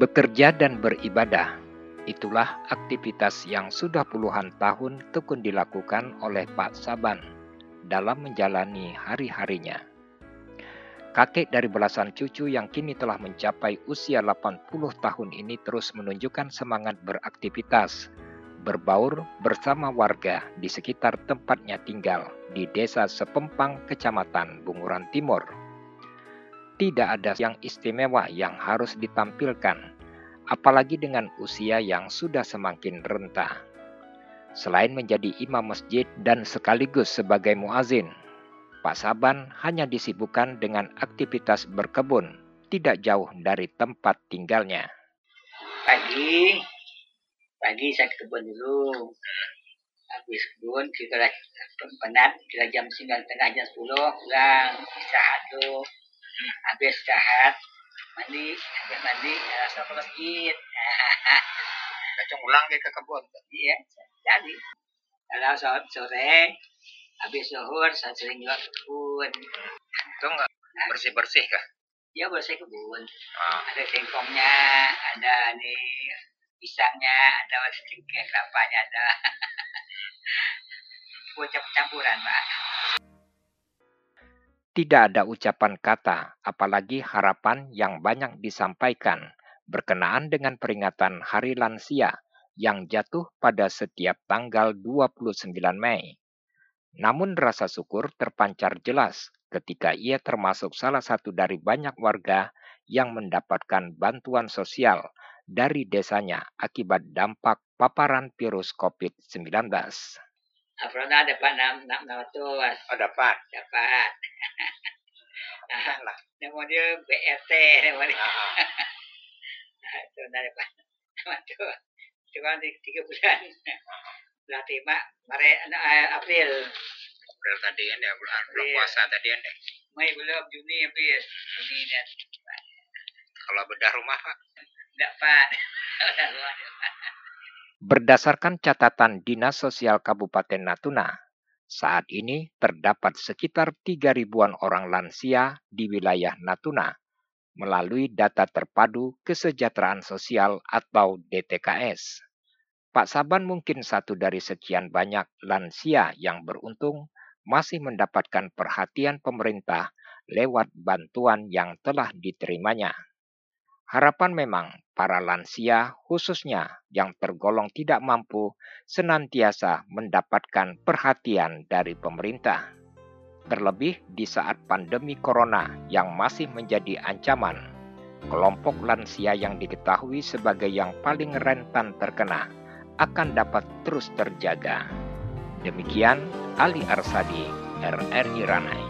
Bekerja dan beribadah, itulah aktivitas yang sudah puluhan tahun tekun dilakukan oleh Pak Saban dalam menjalani hari-harinya. Kakek dari belasan cucu yang kini telah mencapai usia 80 tahun ini terus menunjukkan semangat beraktivitas, berbaur bersama warga di sekitar tempatnya tinggal di Desa Sepempang, Kecamatan Bunguran Timur. Tidak ada yang istimewa yang harus ditampilkan, apalagi dengan usia yang sudah semakin renta. Selain menjadi imam masjid dan sekaligus sebagai muazin, Pak Saban hanya disibukkan dengan aktivitas berkebun, tidak jauh dari tempat tinggalnya. Pagi, pagi saya ke kebun dulu. Habis kebun, kita penat, kita jam 9 tengah jam 10, pulang, istirahat dulu. Habis istirahat, mandi, habis mandi, langsung ke masjid. Kacung ulang ke kebun? Iya, jadi. Kalau sore, habis zuhur saya sering juga kebun itu enggak bersih bersih kah ya bersih kebun oh. ada singkongnya ada nih pisangnya ada sedikit kelapanya ada bocah campuran pak tidak ada ucapan kata, apalagi harapan yang banyak disampaikan berkenaan dengan peringatan Hari Lansia yang jatuh pada setiap tanggal 29 Mei. Namun rasa syukur terpancar jelas ketika ia termasuk salah satu dari banyak warga yang mendapatkan bantuan sosial dari desanya akibat dampak paparan virus COVID-19. Pernah dapat enam enam Oh dapat. Dapat. lah. Nama dia BRT nama dia. Itu dapat. Nama tu. Cuma tiga bulan bulan lima Maret uh, April April tadi kan ya bulan bulan puasa tadi kan ya Mei belum Juni habis Juni dan kalau bedah rumah pak tidak pak Berdasarkan catatan Dinas Sosial Kabupaten Natuna, saat ini terdapat sekitar 3 ribuan orang lansia di wilayah Natuna melalui data terpadu kesejahteraan sosial atau DTKS. Pak Saban mungkin satu dari sekian banyak lansia yang beruntung masih mendapatkan perhatian pemerintah lewat bantuan yang telah diterimanya. Harapan memang para lansia, khususnya yang tergolong tidak mampu, senantiasa mendapatkan perhatian dari pemerintah. Terlebih di saat pandemi corona yang masih menjadi ancaman, kelompok lansia yang diketahui sebagai yang paling rentan terkena akan dapat terus terjaga. Demikian Ali Arsadi, RRI Ranai.